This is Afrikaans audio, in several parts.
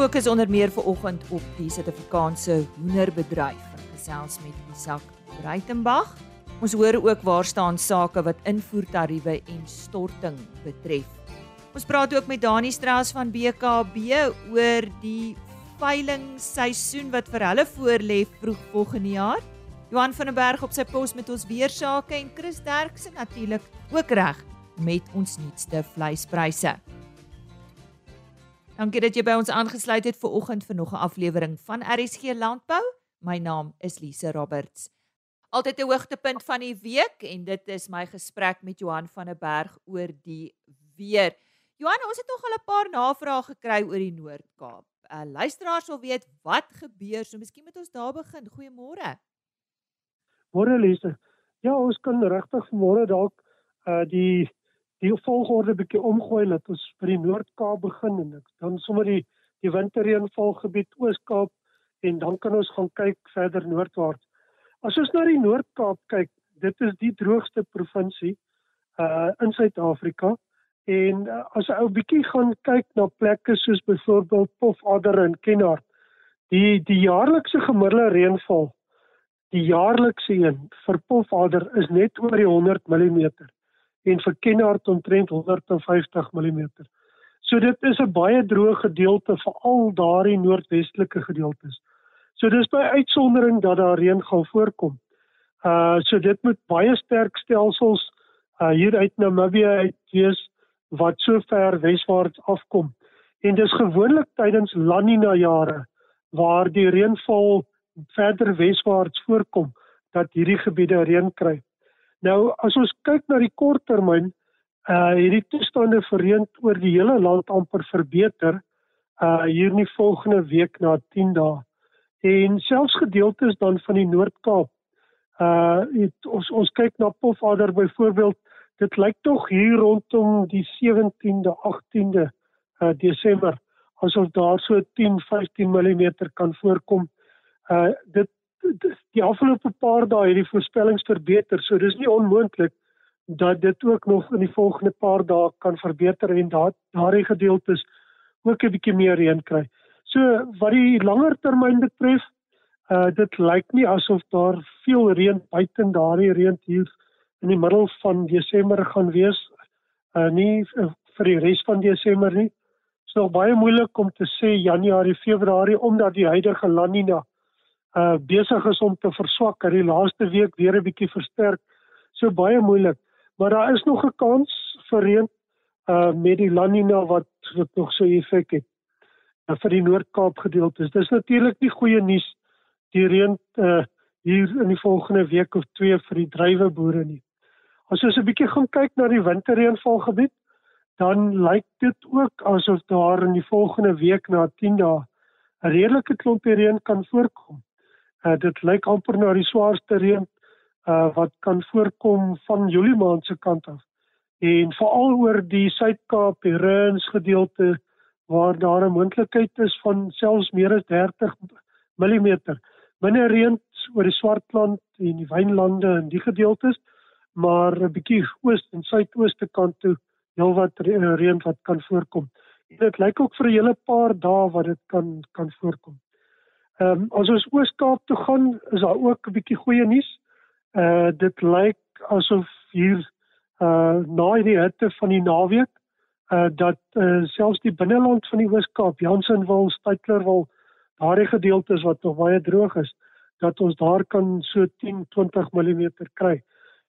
fokus onder meer vanoggend op die Suid-Afrikaanse hoenderbedryf. Gesels met Isak Breitenberg. Ons hoor ook waar staan sake wat invoertariewe en storting betref. Ons praat ook met Dani Strauss van BKB oor die veilingseisoen wat vir hulle voorlê vroeg volgende jaar. Johan van der Berg op sy pos met ons weer sake en Chris Derksen natuurlik ook reg met ons nuutste vleispryse. Dankie dat jy by ons aangesluit het vir oggend vir nog 'n aflewering van RSG Landbou. My naam is Lise Roberts. Altyd 'n hoogtepunt van die week en dit is my gesprek met Johan van der Berg oor die weer. Johan, ons het nog al 'n paar navrae gekry oor die Noord-Kaap. Uh luisteraars wil weet wat gebeur, so miskien moet ons daar begin. Goeiemôre. Môre Lise. Ja, ons kan regtig môre dalk uh die die volgorde bietjie omgooi dat ons by die Noord-Kaap begin en ek dan sommer die die winterreënvalgebied Oos-Kaap en dan kan ons gaan kyk verder noordwaarts. As ons na die Noord-Kaap kyk, dit is die droogste provinsie uh in Suid-Afrika en uh, as 'n ou bietjie gaan kyk na plekke soos byvoorbeeld Pofadder en Kenhardt, die die jaarlikse gemiddelde reënval die jaarlikse een vir Pofadder is net oor die 100 mm en vir Kenhardt omtrent 150 mm. So dit is 'n baie droë gedeelte vir al daardie noordwestelike gedeeltes. So dis by uitsondering dat daar reën gaan voorkom. Uh so dit moet baie sterk stelsels uh hier uit Namibië uit wees wat so ver weswaarts afkom. En dis gewoonlik tydens La Nina jare waar die reënval verder weswaarts voorkom dat hierdie gebiede reën kry. Nou as ons kyk na die korttermyn, uh hierdie toestande verreend oor die hele land amper verbeter uh hier in die volgende week na 10 dae. En selfs gedeeltes dan van die Noord-Kaap. Uh het, ons ons kyk na Pofadder byvoorbeeld, dit lyk tog hier rondom die 17de, 18de uh Desember asof daar so 10, 15 mm kan voorkom. Uh dit die afgelope paar dae het die voorspellings verbeter, so dis nie onmoontlik dat dit ook nog in die volgende paar dae kan verbeter en daar daardie gedeeltes ook 'n bietjie meer reën kry. So wat die langer termyn betref, uh dit lyk nie asof daar veel reën buite daardie reën hier in die middel van Desember gaan wees uh nie uh, vir die res van Desember nie. Dit is nog baie moeilik om te sê Januarie, Februarie omdat die huidige La Nina uh besig is om te verswak. Hy die laaste week weer 'n bietjie versterk. So baie moeilik. Maar daar is nog 'n kans vir reën uh met die La Nina wat wat nog so effek het uh, vir die Noord-Kaap gedeeltes. Dis natuurlik nie goeie nuus die reën uh hier in die volgende week of twee vir die druiweboere nie. As ons 'n bietjie gaan kyk na die winterreënvalgebied, dan lyk dit ook asof daar in die volgende week na 10 dae 'n redelike klompie reën kan voorkom. Uh, dit lyk amper na die swaarste reën uh, wat kan voorkom van Julie maand se kant af. En veral oor die Suid-Kaap, die Rens gedeelte waar daar 'n moontlikheid is van selfs meer as 30 mm. Minder reën oor die Swartland en die Wynlande en die gedeeltes, maar 'n bietjie oos en suidooste kant toe heelwat reën wat kan voorkom. Dit lyk ook vir 'n hele paar dae wat dit kan kan voorkom. Ehm um, as ons Oos-Kaap toe gaan, is daar ook 'n bietjie goeie nuus. Uh dit lyk asof hier uh na die hitte van die naweek uh dat uh selfs die binneland van die Oos-Kaap, Jansenwil, Stytlerwil, daardie gedeeltes wat nog baie droog is, dat ons daar kan so 10-20 mm kry.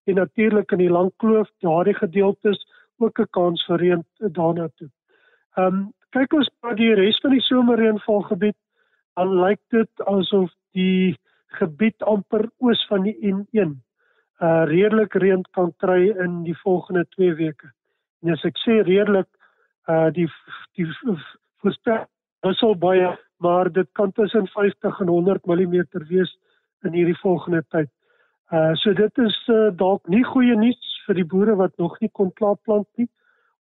En natuurlik in die Langkloof, daardie gedeeltes ook 'n kans vir reën daarna toe. Ehm um, kyk ons na die res van die somerreënvalgebied dan lyk dit asof die gebied amper oos van die N1 uh redelik reën kan kry in die volgende 2 weke. En as ek sê redelik uh die die voorspel is al baie maar dit kan tussen 50 en 100 mm wees in hierdie volgende tyd. Uh so dit is uh, dalk nie goeie nuus vir die boere wat nog nie kon klaar plant nie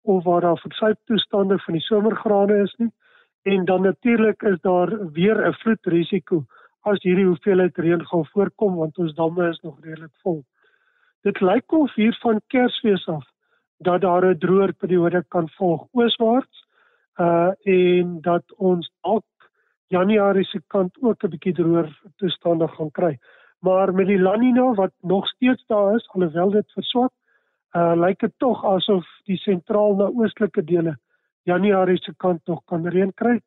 of waar daar versuip toestande van die somergrane is nie. Uh En dan natuurlik is daar weer 'n vloedrisiko as hierdie hoeveelheid reën gaan voorkom want ons damme is nog redelik vol. Dit lyk of hier van Kersfees af dat daar 'n droër periode kan volg ooswaarts uh en dat ons dalk Januarie se kant ook 'n bietjie droër toestande gaan kry. Maar met die La Nina wat nog steeds daar is, alhoewel dit verswak, uh lyk dit tog asof die sentraal na oostelike dele Januarie se kant nog kan reën kry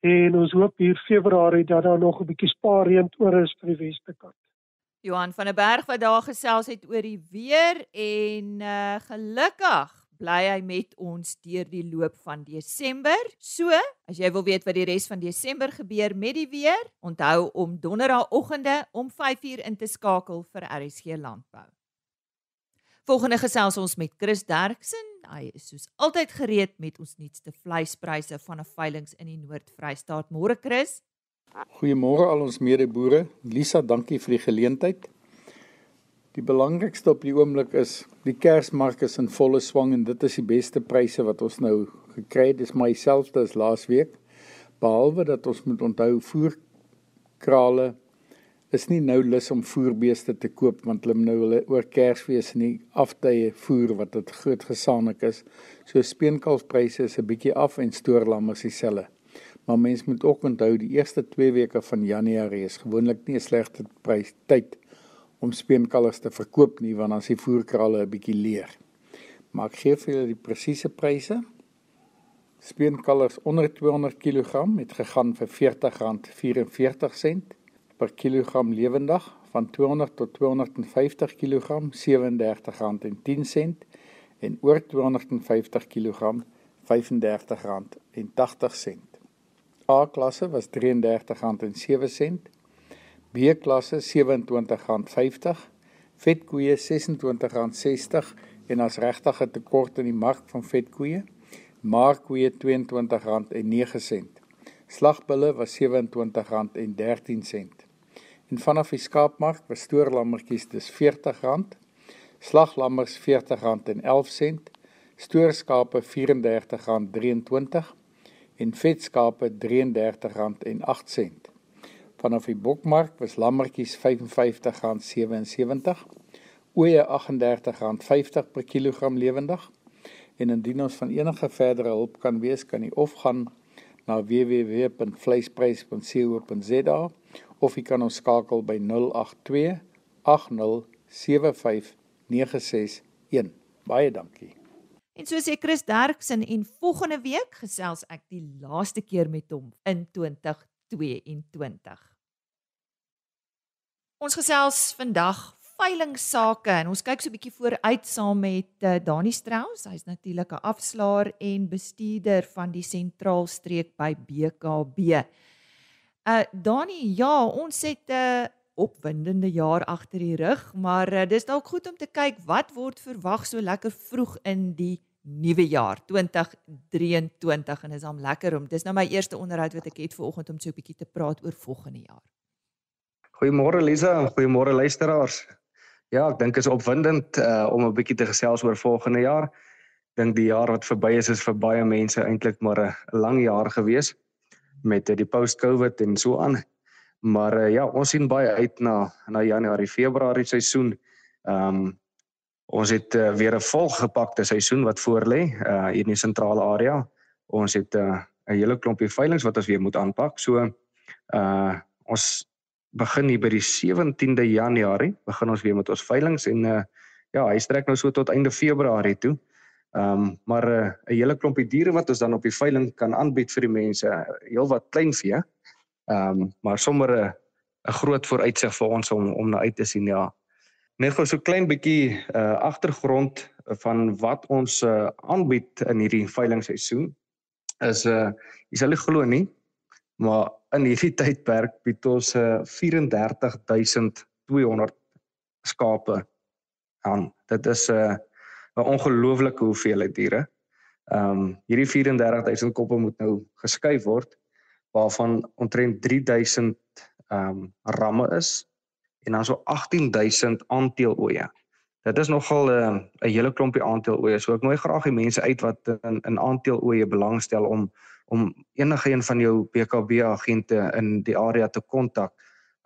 en ons hoop hier Februarie dat daar nog 'n bietjie spaar reën oor is vir die weste kant. Johan van der Berg wat daar gesels het oor die weer en uh gelukkig bly hy met ons deur die loop van Desember. So, as jy wil weet wat die res van Desember gebeur met die weer, onthou om donderdagoggende om 5uur in te skakel vir RSG Landbou. Volgende gesels ons met Chris Derksen. Hy is soos altyd gereed met ons nuutste vleispryse van 'n veiling in die Noord-Vrystaat. Môre Chris. Goeiemôre al ons medeboere. Lisa, dankie vir die geleentheid. Die belangrikste op die oomblik is die Kersmark is in volle swang en dit is die beste pryse wat ons nou gekry het. Dis myselfde as laasweek. Behalwe dat ons moet onthou voer krale is nie nou lus om voerbeeste te koop want hulle nou hulle oor Kersfees nie aftye voer wat dit groot gesaanik is. So speenkalfpryse is 'n bietjie af en stoorlam is dieselfde. Maar mens moet ook onthou die eerste 2 weke van Januarie is gewoonlik nie 'n slegte prys tyd om speenkalvers te verkoop nie want dan is die voerkrale 'n bietjie leeg. Maar ek gee vir julle die presiese pryse. Speenkalvers onder 200 kg het gegaan vir R40.44 per kilogram lewendig van 200 tot 250 kg R37.10 en oor 250 kg R35.80. A klasse was R33.07, B klasse R27.50, vetkoeie R26.60 en as regtig 'n tekort in die mark van vetkoeie, markkoeie R22.09. Slagbulle was R27.13 en vanaf die skaapmark was stoorlammetjies dis R40, slaglammers R40.11, stoorskape R34.23 en vetskape R33.08. Vanaf die bokmark was lammetjies R55.77, ooe R38.50 per kilogram lewendig. En indien ons van enige verdere hulp kan wees, kan u of gaan na www.vleisprys.co.za of jy kan ons skakel by 082 8075 961. Baie dankie. En so sê Chris Derksen en volgende week gesels ek die laaste keer met hom in 2022. Ons gesels vandag veilingsake en ons kyk so 'n bietjie vooruit saam met uh, Dani Strauss. Hy's natuurlik 'n afslaer en bestuurder van die sentraalstreek by BKB. Uh Dani, ja, ons het 'n uh, opwindende jaar agter die rug, maar uh, dis dalk goed om te kyk wat word verwag so lekker vroeg in die nuwe jaar 2023 en is hom lekker om. Dis nou my eerste onderhoud wat ek het vanoggend om so 'n bietjie te praat oor volgende jaar. Goeiemôre Lisa, goeiemôre luisteraars. Ja, ek dink is opwindend uh om 'n bietjie te gesels oor volgende jaar. Dink die jaar wat verby is is vir baie mense eintlik maar 'n lang jaar gewees met die post-COVID en so aan. Maar uh, ja, ons sien baie uit na na Januarie, Februarie seisoen. Ehm um, ons het uh, weer 'n volgepakte seisoen wat voorlê uh hier in die sentrale area. Ons het 'n uh, 'n hele klompie veilinge wat ons weer moet aanpak. So uh ons begin hier by die 17de Januarie begin ons weer met ons veilinge en uh ja, hy strek nou so tot einde Februarie toe. Ehm um, maar 'n uh, 'n hele klompie diere wat ons dan op die veiling kan aanbied vir die mense, heelwat kleinvee. Ehm um, maar sommer 'n 'n groot vooruitsig vir ons om om na uit te sien ja. Net gou so klein bietjie uh agtergrond van wat ons uh aanbied in hierdie veilingseisoen is uh jy sal nie glo nie, maar in hierdie tydperk bied ons uh 34200 skape aan. Dit is 'n uh, 'n ongelooflike hoeveelheid diere. Ehm um, hierdie 34000 koppe moet nou geskuif word waarvan omtrent 3000 ehm um, ramme is en dan so 18000 aanteeloeie. Dit is nogal 'n uh, 'n hele klompie aanteeloeie. So ek nooi graag die mense uit wat in in aanteeloeie belangstel om om enige een van jou BKB agente in die area te kontak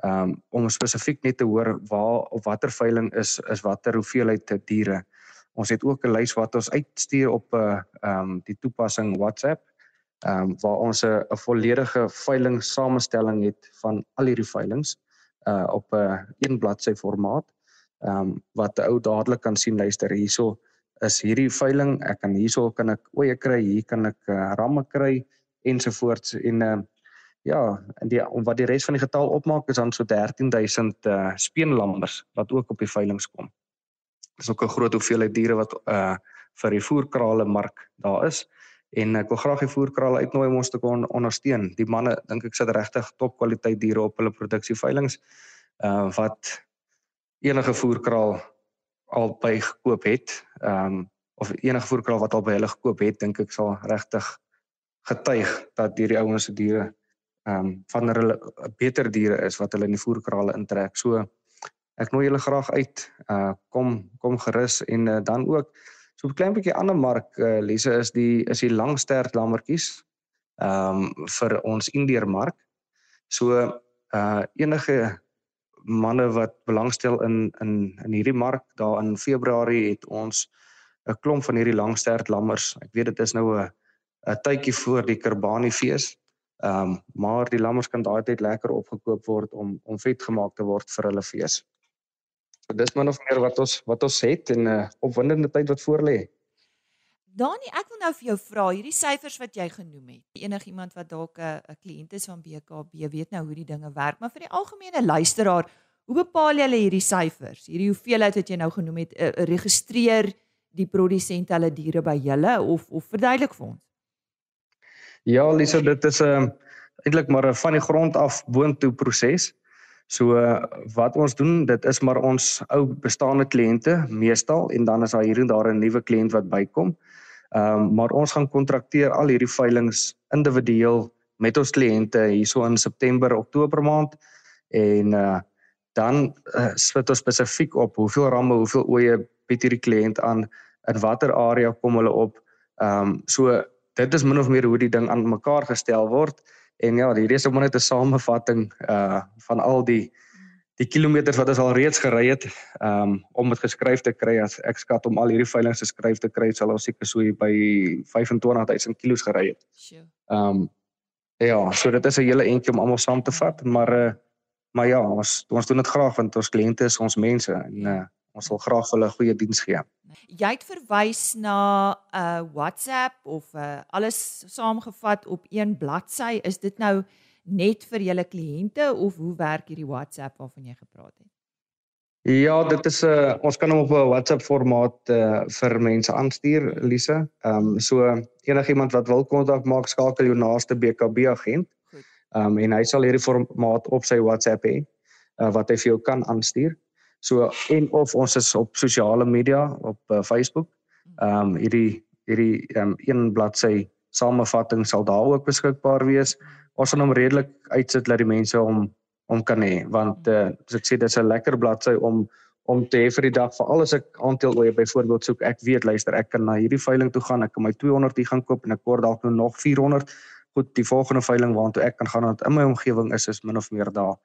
um, om spesifiek net te hoor waar of watter veiling is is watter hoeveelheid diere. Ons het ook 'n lys wat ons uitstuur op 'n uh, ehm um, die toepassing WhatsApp. ehm um, waar ons 'n volledige veiling samestelling het van al hierdie veilings uh op 'n uh, een bladsy formaat ehm um, wat 'n ou dadelik kan sien luister hierso is hierdie veiling ek kan hierso kan ek oeye kry hier kan ek uh, ramme kry ensovoorts en uh, ja en die wat die res van die getal opmaak is dan so 13000 uh, speenlammers wat ook op die veilinge kom. Dis ook 'n groot hoeveelheid diere wat uh vir die voerkrale mark daar is en ek wil graag die voerkrale uitnooi om ons te kon ondersteun. Die manne dink ek sit regtig top kwaliteit diere op hulle produksie veilinge uh wat enige voerkraal al by gekoop het. Ehm um, of enige voerkraal wat al by hulle gekoop het, dink ek sal regtig getuig dat hierdie ouens se diere ehm um, van hulle beter diere is wat hulle in die voerkrale intrek. So ek nooi julle graag uit. Uh kom kom gerus en uh, dan ook so 'n klein bietjie ander mark uh, Lise is die is die langstert lammertjies ehm um, vir ons Indeermark. So uh enige manne wat belangstel in in in hierdie mark daar in Februarie het ons 'n klomp van hierdie langstert lammers. Ek weet dit is nou 'n 'n tydjie voor die Kerbani fees. Ehm um, maar die lammers kan daai tyd lekker opgekoop word om om vet gemaak te word vir hulle fees. Dis min of meer wat ons wat ons het en 'n uh, opwindende tyd wat voor lê. Dani, ek wil nou vir jou vra, hierdie syfers wat jy genoem het. Enigiemand wat dalk 'n 'n kliënt is van BKB weet nou hoe die dinge werk, maar vir die algemene luisteraar, hoe bepaal jy hierdie syfers? Hierdie hoeveelheid wat jy nou genoem het, uh, registreer die produsent hulle diere by julle of of verduidelik vir ons? Ja, Lisa, dit is 'n um, ehm, eintlik maar 'n van die grond af boontoe proses. So wat ons doen, dit is maar ons ou bestaande kliënte meestal en dan is daar hier en daar 'n nuwe kliënt wat bykom. Ehm um, maar ons gaan kontrakteer al hierdie veilinge individueel met ons kliënte hierso in September, Oktober maand en uh dan uh, sit ons spesifiek op hoeveel ramme, hoeveel oeye bied hierdie kliënt aan, in watter area kom hulle op. Ehm um, so dit is min of meer hoe die ding aan mekaar gestel word. En ja, hierdie is net 'n samevatting uh van al die die kilometers wat ons al reeds gery het um om dit geskryf te kry as ek skat om al hierdie veilinge geskryf te kry sal ons seker so by 25000 kg gery het. Um ja, so dit is 'n hele entjie om almal saam te vat, maar uh maar ja, ons ons doen dit graag want ons kliënte is ons mense en uh ons wil graag hulle 'n goeie diens gee. Jy het verwys na 'n uh, WhatsApp of uh, alles saamgevat op een bladsy. Is dit nou net vir julle kliënte of hoe werk hierdie WhatsApp waarvan jy gepraat het? Ja, dit is 'n uh, ons kan hom op 'n WhatsApp formaat uh, vir mense aanstuur, Lise. Ehm um, so enigiemand wat wil kontak maak, skakel jou naaste BKB agent. Ehm um, en hy sal hierdie formaat op sy WhatsApp hê uh, wat hy vir jou kan aanstuur. So en of ons is op sosiale media op uh, Facebook. Ehm um, hierdie hierdie ehm um, een bladsy samevatting sal daar ook beskikbaar wees. Ons gaan hom redelik uitsit dat die mense hom om kan hê want uh, as ek sê dis 'n lekker bladsy om om te hê vir die dag vir alles ek aandeel oor byvoorbeeld soek ek weet luister ek kan na hierdie veiling toe gaan ek kan my 200 hier gaan koop en ek kort dalk nou nog 400 goed die volgende veiling waartoe ek kan gaan want in my omgewing is is min of meer daar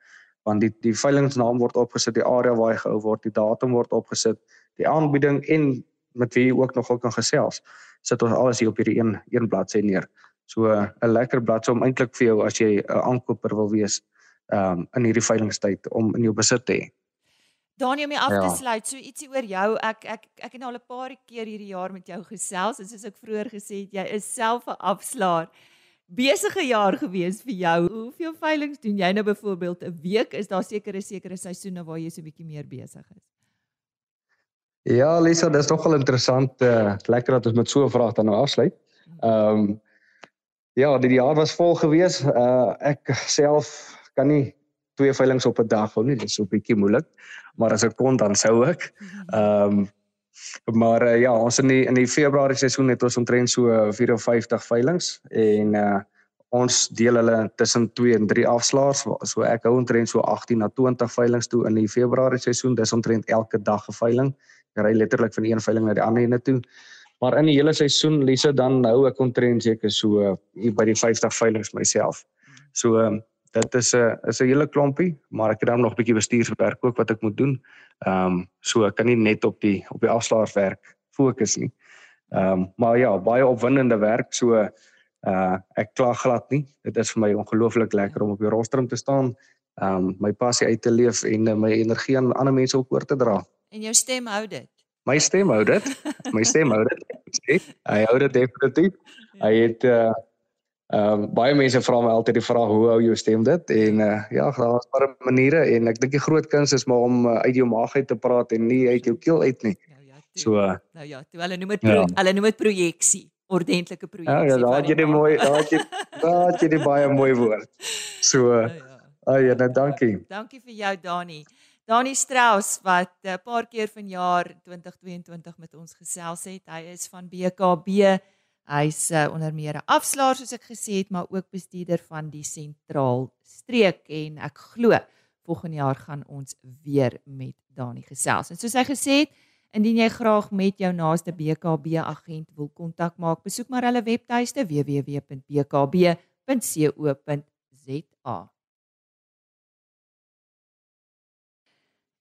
want die die veilingsnaam word opgesit, die area waar hy gehou word, die datum word opgesit, die aanbieding en met wie jy ook nogal kan gesels. Sit ons alles hier op hierdie een een bladsy neer. So 'n lekker bladsy om eintlik vir jou as jy 'n aankoper wil wees um in hierdie veilingstyd om in jou besit te hê. Daniel om jy af te ja. sluit, so ietsie oor jou. Ek ek ek het nou al 'n paar keer hierdie jaar met jou gesels en soos ek vroeër gesê het, jy is self 'n afslaer besige jaar gewees vir jou. Hoeveel veilinge doen jy nou byvoorbeeld 'n week? Is daar sekere sekere seisoene waar jy so 'n bietjie meer besig is? Ja, Lisa, dit is nogal interessant. Uh, lekker dat ons met so 'n vraag dan nou afsluit. Ehm um, ja, die jaar was vol gewees. Uh ek self kan nie twee veilinge op 'n dag hou nie. Dit is so 'n bietjie moeilik. Maar as ek kon dan sou ek. Ehm um, Maar uh, ja, ons in die in die Februarie seisoen het ons omtrent so 54 veilinge en uh ons deel hulle tussen 2 en 3 afslaers. So ek hou omtrent so 18 na 20 veilinge toe in die Februarie seisoen. Dis omtrent elke dag 'n veiling. Ek ry letterlik van een veiling na die ander ene toe. Maar in die hele seisoen, Lise, dan hou ek omtrent seker so uh, by die 50 veilinge myself. So um, dit is 'n is 'n hele klompie, maar ek het dan nog 'n bietjie bestuurswerk ook wat ek moet doen. Ehm um, so ek kan nie net op die op die afslaerswerk fokus nie. Ehm um, maar ja, baie opwindende werk. So Uh ek kla glad nie. Dit is vir my ongelooflik lekker om op die rostrum te staan, um my passie uit te leef en uh, my energie aan ander mense ook oor te dra. En jou stem hou dit. My stem hou dit. My stem hou dit. Hy hou dit definitief. Ja. Hy het uh Ehm um, baie mense vra my altyd die vraag hoe hou jou stem dit en uh, ja, daar's maar maniere en ek dink die groot kuns is maar om uh, uit jou maag uit te praat en nie uit jou keel uit nie. Nou ja, toe, so uh, nou ja, toe hulle noem dit ja. hulle noem dit projeksie, ordentlike projeksie. Ja, ja daar het jy die mooi, daar het jy daar het jy die baie mooi woord. So uh, nou ja. Ja, nou dankie. Dankie vir jou Dani. Dani Strauss wat 'n uh, paar keer vanjaar 2022 met ons gesels het. Hy is van BKB Hy's uh, onder meer 'n afslaer soos ek gesê het, maar ook bestuurder van die sentraal streek en ek glo volgende jaar gaan ons weer met Dani gesels. En soos hy gesê het, indien jy graag met jou naaste BKB agent wil kontak maak, besoek maar hulle webtuiste www.bkb.co.za.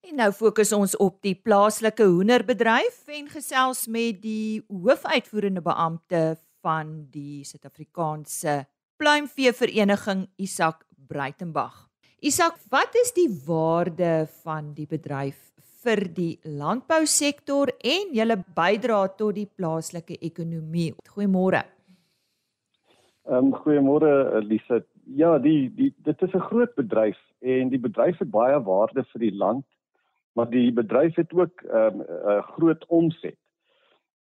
En nou fokus ons op die plaaslike hoenderbedryf en gesels met die hoofuitvoerende beampte van die Suid-Afrikaanse Pluimvee Vereniging Isak Breitenberg. Isak, wat is die waarde van die bedryf vir die landbousektor en julle bydra tot die plaaslike ekonomie? Goeiemôre. Ehm um, goeiemôre Lise. Ja, die die dit is 'n groot bedryf en die bedryf het baie waarde vir die land maar die bedryf het ook 'n um, uh, groot omset.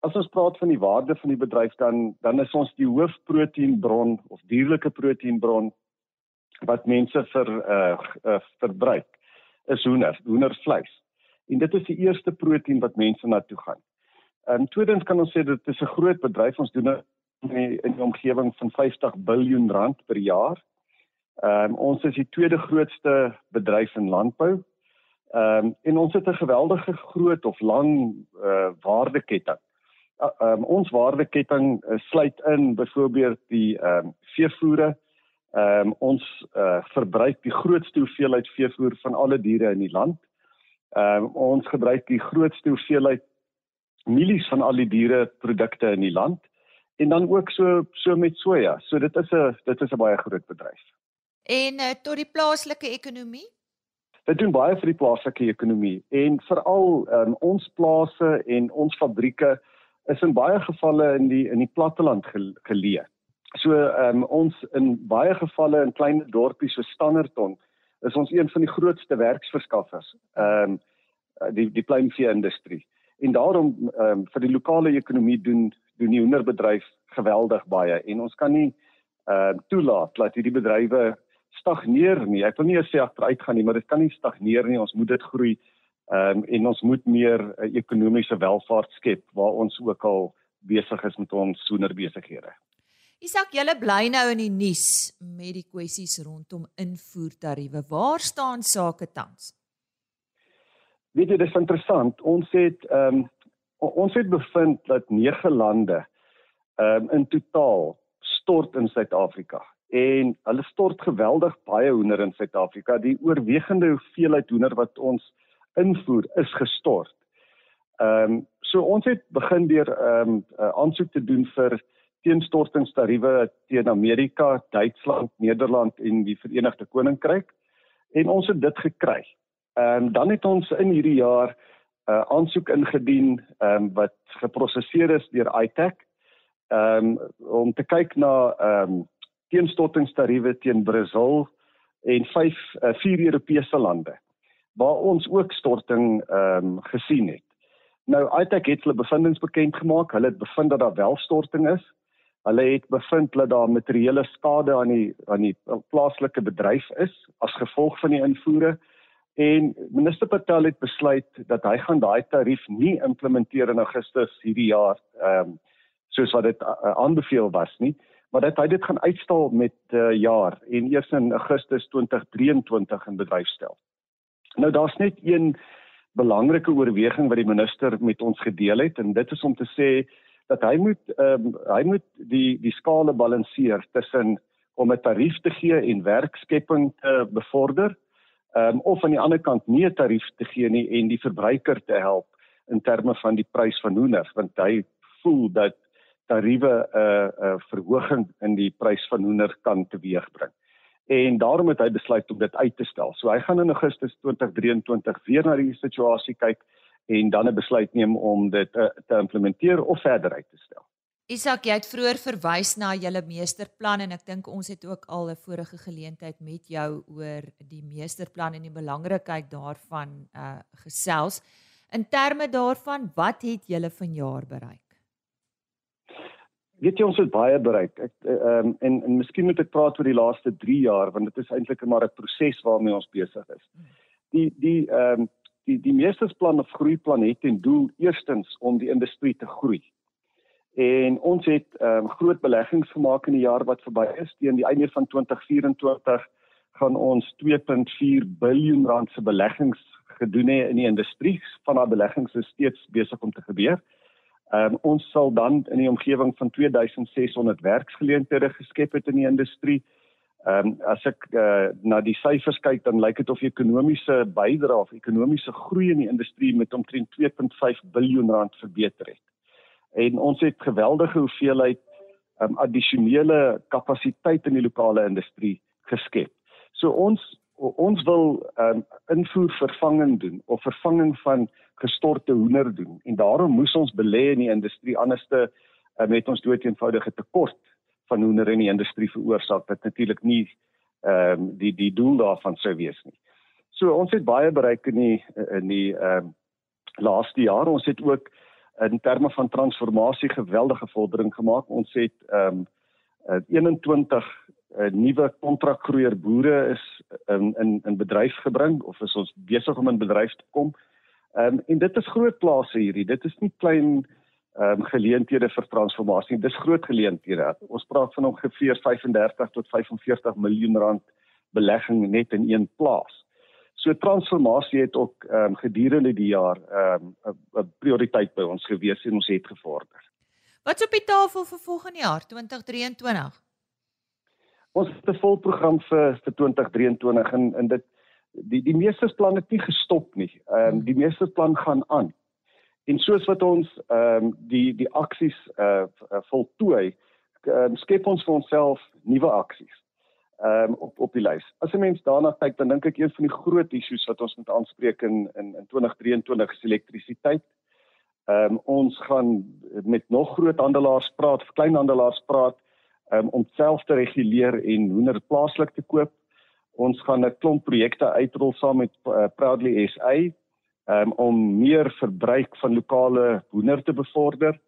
As ons praat van die waarde van die bedryf dan dan is ons die hoofproteïenbron of dierlike proteïenbron wat mense vir uh, uh verbruik is hoender, hoendervleis. En dit is die eerste proteïen wat mense na toe gaan. En tweedens kan ons sê dit is 'n groot bedryf. Ons doen in die, in die omgewing van 50 miljard rand per jaar. Ehm um, ons is die tweede grootste bedryf in landbou Ehm um, en ons het 'n geweldige groot of lang uh, waardeketting. Uh, um, ons waardeketting uh, sluit in byvoorbeeld die ehm um, veevoere. Ehm um, ons uh, verbruik die grootste hoeveelheid veevoer van alle diere in die land. Ehm um, ons gebruik die grootste hoeveelheid mielies van al die diere produkte in die land en dan ook so so met soja. So dit is 'n dit is 'n baie groot bedryf. En uh, tot die plaaslike ekonomie Dit doen baie vir die plaaslike ekonomie en veral um, ons plase en ons fabrieke is in baie gevalle in die in die platteland geleë. So um, ons in baie gevalle in klein dorpies so Standerton is ons een van die grootste werksverskaffers. Ehm um, die die pluimvee industrie. En daarom ehm um, vir die lokale ekonomie doen doen die hoenderbedryf geweldig baie en ons kan nie ehm uh, toelaat dat hierdie bedrywe stagneer nie. Ek wil nie sê agteruit gaan nie, maar dit kan nie stagneer nie. Ons moet dit groei. Ehm um, en ons moet meer uh, ekonomiese welvaart skep waar ons ook al besig is met ons soenerbesighede. Isak, julle bly nou in die nuus met die kwessies rondom invoertariewe. Waar staan sake tans? Weet jy, dit is interessant. Ons het ehm um, ons het bevind dat 9 lande ehm um, in totaal stort in Suid-Afrika en hulle stort geweldig baie hoender in Suid-Afrika. Die oorwegende hoeveelheid hoender wat ons invoer is gestort. Ehm um, so ons het begin deur ehm um, uh, aansoek te doen vir teenstortingstariewe teen Amerika, Duitsland, Nederland en die Verenigde Koninkryk en ons het dit gekry. Ehm um, dan het ons in hierdie jaar 'n uh, aansoek ingedien ehm um, wat geprosesseer is deur ITAC ehm um, om te kyk na ehm um, teenstortingstariewe teen Brasil en vyf uh, vier Europese lande waar ons ook storting ehm um, gesien het. Nou ITAC het hulle bevindinge bekend gemaak. Hulle het bevind dat daar wel storting is. Hulle het bevind dat daar materiële skade aan die aan die plaaslike bedryf is as gevolg van die invoere en minister Patel het besluit dat hy gaan daai tarief nie implementeer in Augustus hierdie jaar ehm um, soos wat dit uh, aanbeveel was nie maar dat hy dit gaan uitstel met 'n uh, eh, jaar en eers in Augustus 2023 in bedryf stel. Nou daar's net een belangrike oorweging wat die minister met ons gedeel het en dit is om te sê dat hy moet ehm um, hy moet die die skale balanseer tussen om 'n tarief te gee en werkskepping te bevorder ehm um, of aan die ander kant nie 'n tarief te gee nie en die verbruiker te help in terme van die prys van hoender want hy voel dat tariewe 'n uh, 'n uh, verhoging in die prys van hoender kan teweegbring. En daarom het hy besluit om dit uit te stel. So hy gaan in Augustus 2023 weer na die situasie kyk en dan 'n besluit neem om dit uh, te implementeer of verder uit te stel. Isak, jy het vroeër verwys na julle meesterplan en ek dink ons het ook al 'n vorige geleentheid met jou oor die meesterplan en die belangrikheid daarvan uh gesels. In terme daarvan, wat het julle vanjaar bereik? Weet jy ons het baie bereik. Ek ehm um, en en miskien moet ek praat oor die laaste 3 jaar want dit is eintlik maar 'n proses waarmee ons besig is. Die die ehm um, die die meesterplan of groeiplan het ten doel eerstens om die industrie te groei En ons het ehm um, groot beleggings gemaak in die jaar wat verby is. Teen die einde van 2024 gaan ons 2.4 miljard rand se beleggings gedoen hê in die industrie. Van daardie beleggings is steeds besig om te gebeur. Ehm um, ons sal dan in die omgewing van 2600 werksgeleenthede geskep het in die industrie. Ehm um, as ek uh, na die syfers kyk dan lyk dit of die ekonomiese bydrae of ekonomiese groei in die industrie met omtrent 2.5 miljard rand verbeter het en ons het geweldige hoeveelheid um, addisionele kapasiteit in die lokale industrie geskep. So ons ons wil um, invoer vervanging doen of vervanging van gestorte hoender doen en daarom moes ons belê in die industrie anderste uh, met ons dood eenvoudige tekort van hoender in die industrie veroorsaak wat natuurlik nie ehm um, die die doel daarvan sou wees nie. So ons het baie bereik in die in die ehm um, laaste jaar. Ons het ook in terme van transformasie geweldige vordering gemaak. Ons het ehm um, 21 uh, nuwe kontrakgroeier boere is in in in bedryf gebring of is ons besig om in bedryf te kom. Ehm um, en dit is groot plase hierdie. Dit is nie klein ehm um, geleenthede vir transformasie. Dis groot geleenthede. Ons praat van ongeveer 35 tot 45 miljoen rand belegging net in een plaas. So transformasie het ook ehm um, gedurende die jaar ehm um, 'n prioriteit by ons gewees en ons het gevorder. Wat's op die tafel vir volgende jaar 2023? Ons het 'n volprogram vir vir 2023 en en dit die die meesterplan het nie gestop nie. Ehm um, die meesterplan gaan aan. En soos wat ons ehm um, die die aksies uh voltooi, um, skep ons vir onsself nuwe aksies ehm um, op op die lys. As 'n mens daarna kyk, dan dink ek een van die groot issues wat ons moet aanspreek in in in 2023 is elektrisiteit. Ehm um, ons gaan met nog groot handelaars praat, kleinhandelaars praat um, om self te reguleer en hoender plaaslik te koop. Ons gaan 'n klomp projekte uitrol saam met uh, Proudly SA um, om meer verbruik van lokale hoender te bevorder.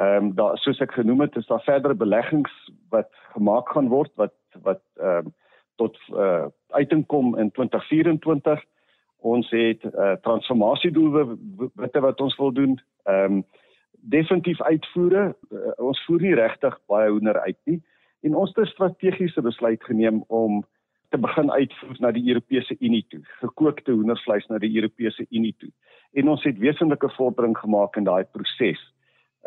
Ehm um, daar soos ek genoem het, is daar verdere beleggings wat gemaak gaan word wat wat ehm um, tot uh, uitkom in 2024. Ons het uh, transformasiedoelwitte wat ons wil doen. Ehm um, definitief uitvoere. Uh, ons voer nie regtig baie hoender uit nie en ons het 'n strategiese besluit geneem om te begin uitvoer na die Europese Unie toe. Gekookte hoendervleis na die Europese Unie toe. En ons het wesenlike vordering gemaak in daai proses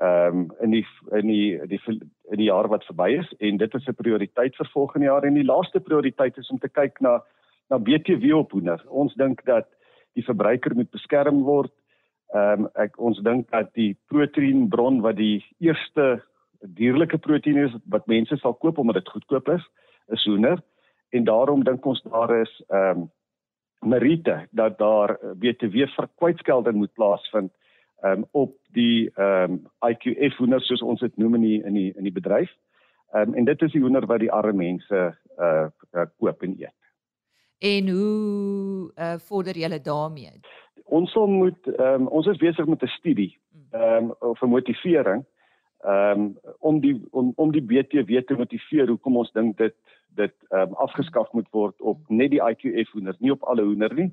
ehm um, in die in die die in die jaar wat verby is en dit is 'n prioriteit vir volgende jaar en die laaste prioriteit is om te kyk na na BTW op hoender. Ons dink dat die verbruiker moet beskerm word. Ehm um, ek ons dink dat die proteïenbron wat die eerste dierlike proteïen is wat mense sal koop omdat dit goedkoop is, is hoender en daarom dink ons daar is ehm um, meriete dat daar BTW verkwytskelding moet plaasvind um, op die ehm um, IQF hoender soos ons dit noem in die in die in die bedryf. Ehm um, en dit is die hoender wat die arme mense uh, uh koop en eet. En hoe uh vorder julle daarmee? Ons sal moet ehm um, ons is besig met 'n studie ehm um, vir motivering ehm um, om die om om die BTW te motiveer hoekom ons dink dit dit ehm um, afgeskaf moet word op net die IQF hoender, nie op alle hoender nie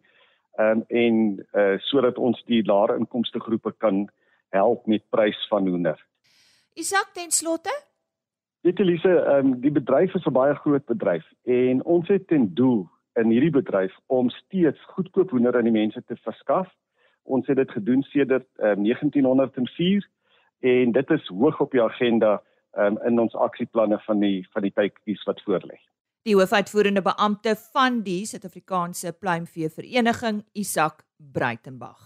um, en uh, sodat ons die lae inkomste groepe kan help met prys van hoender. Isak ten slotte? Dit Elise, um, die bedryf is 'n baie groot bedryf en ons het ten doel in hierdie bedryf om steeds goedkoop hoender aan die mense te verskaf. Ons het dit gedoen sedert um, 1904 en dit is hoog op die agenda um, in ons aksieplanne van die van die tydjies wat voorlê die hoofuitvoerende beampte van die Suid-Afrikaanse Pluimvee Vereniging, Isak Breitenberg.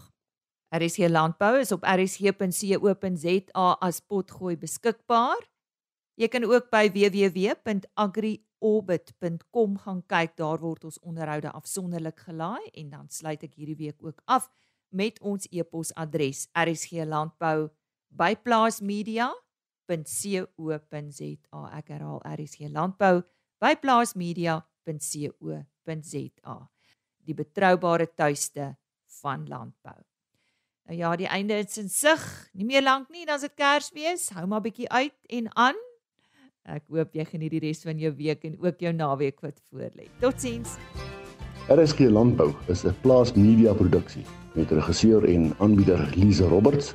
RSG Landbou is op rsg.co.za as potgooi beskikbaar. Jy kan ook by www.agriorbit.com gaan kyk. Daar word ons onderhoude afsonderlik gelaai en dan sluit ek hierdie week ook af met ons e-posadres rsglandbou@plaasmedia.co.za. Ek herhaal rsglandbou@plaasmedia.co.za. Die betroubare tuiste van landbou. Nou ja, die einde is in sig. Nie meer lank nie, dan is dit Kersfees. Hou maar bietjie uit en aan. Ek hoop jy geniet die res van jou week en ook jou naweek wat voorlê. Totsiens. RSG Landbou is 'n plaas media produksie met regisseur en aanbieder Lize Roberts